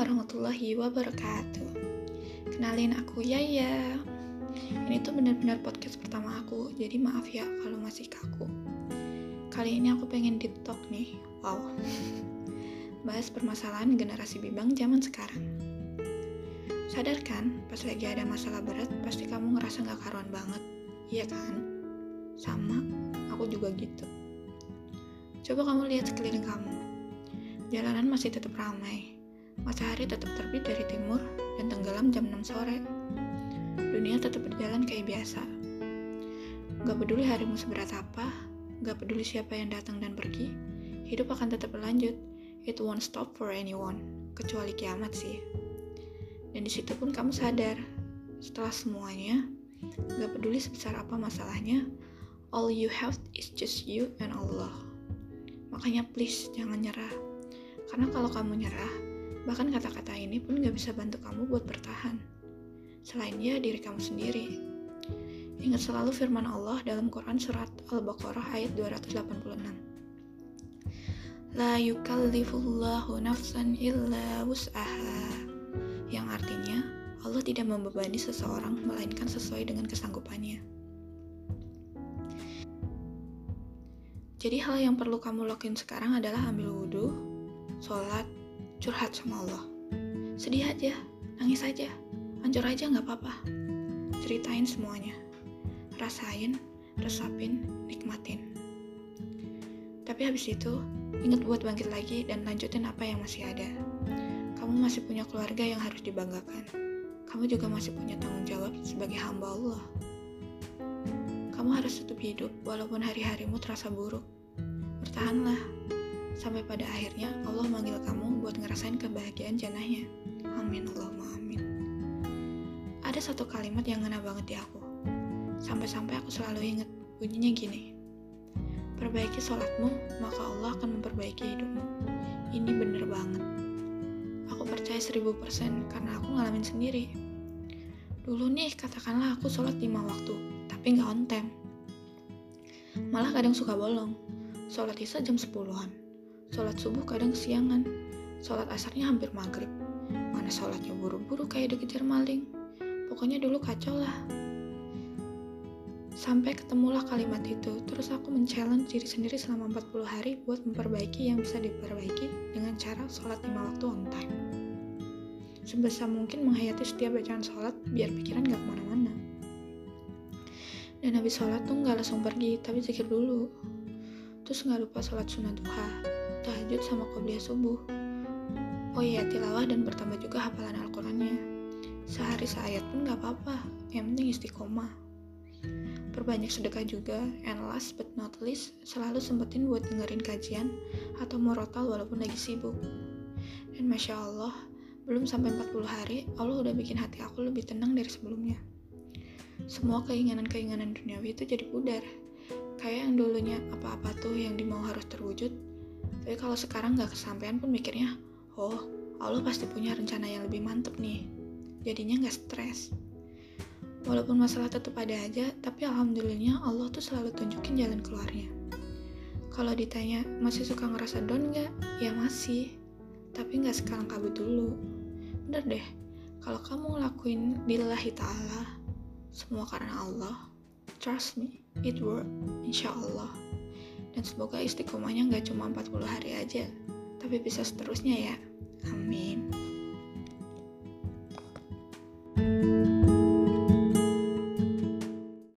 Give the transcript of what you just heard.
warahmatullahi wabarakatuh. Kenalin aku Yaya. Ini tuh benar-benar podcast pertama aku Jadi maaf ya kalau masih kaku. Kali ini aku pengen deep talk nih. Wow. Bahas permasalahan generasi bibang zaman sekarang. Sadar kan, pas lagi ada masalah berat Pasti kamu ngerasa gak karuan banget. Iya kan? Sama, aku juga gitu. Coba kamu lihat sekeliling kamu. Jalanan masih tetap ramai, Matahari tetap terbit dari timur dan tenggelam jam 6 sore. Dunia tetap berjalan kayak biasa. Gak peduli harimu seberat apa, gak peduli siapa yang datang dan pergi, hidup akan tetap berlanjut. It won't stop for anyone, kecuali kiamat sih. Dan di situ pun kamu sadar, setelah semuanya, gak peduli sebesar apa masalahnya, all you have is just you and Allah. Makanya please jangan nyerah. Karena kalau kamu nyerah, Bahkan kata-kata ini pun gak bisa bantu kamu buat bertahan. Selain dia, diri kamu sendiri. Ingat selalu firman Allah dalam Quran Surat Al-Baqarah ayat 286. La yukallifullahu nafsan illa wus'aha. Yang artinya, Allah tidak membebani seseorang melainkan sesuai dengan kesanggupannya. Jadi hal yang perlu kamu lakuin sekarang adalah ambil wudhu, sholat, curhat sama Allah. Sedih aja, nangis aja, hancur aja nggak apa-apa. Ceritain semuanya. Rasain, resapin, nikmatin. Tapi habis itu, ingat buat bangkit lagi dan lanjutin apa yang masih ada. Kamu masih punya keluarga yang harus dibanggakan. Kamu juga masih punya tanggung jawab sebagai hamba Allah. Kamu harus tetap hidup walaupun hari-harimu terasa buruk. Bertahanlah, sampai pada akhirnya Allah manggil kamu buat ngerasain kebahagiaan janahnya. Amin Allahumma amin. Ada satu kalimat yang ngena banget di aku. Sampai-sampai aku selalu inget bunyinya gini. Perbaiki sholatmu, maka Allah akan memperbaiki hidupmu. Ini bener banget. Aku percaya seribu persen karena aku ngalamin sendiri. Dulu nih, katakanlah aku sholat lima waktu, tapi nggak on time. Malah kadang suka bolong. Sholat isya jam sepuluhan Sholat subuh kadang siangan, sholat asarnya hampir maghrib. Mana sholatnya buru-buru kayak dikejar maling. Pokoknya dulu kacau lah. Sampai ketemulah kalimat itu, terus aku men-challenge diri sendiri selama 40 hari buat memperbaiki yang bisa diperbaiki dengan cara sholat lima waktu on time. Sebisa mungkin menghayati setiap bacaan sholat biar pikiran gak ke mana-mana. Dan habis sholat tuh gak langsung pergi, tapi zikir dulu. Terus gak lupa sholat sunat duha, tahajud sama qobliyah subuh. Oh iya, tilawah dan bertambah juga hafalan Al-Qurannya. Sehari seayat pun gak apa-apa, yang penting istiqomah. Perbanyak sedekah juga, and last but not least, selalu sempetin buat dengerin kajian atau morotal walaupun lagi sibuk. Dan Masya Allah, belum sampai 40 hari, Allah udah bikin hati aku lebih tenang dari sebelumnya. Semua keinginan-keinginan duniawi itu jadi pudar. Kayak yang dulunya apa-apa tuh yang dimau harus terwujud, tapi kalau sekarang nggak kesampaian pun mikirnya, oh Allah pasti punya rencana yang lebih mantep nih. Jadinya nggak stres. Walaupun masalah tetap ada aja, tapi alhamdulillahnya Allah tuh selalu tunjukin jalan keluarnya. Kalau ditanya, masih suka ngerasa down nggak? Ya masih. Tapi nggak sekarang kabut dulu. Bener deh, kalau kamu ngelakuin lillahi ta'ala, semua karena Allah, trust me, it work, insya Allah. Dan semoga istiqomahnya nggak cuma 40 hari aja, tapi bisa seterusnya ya. Amin.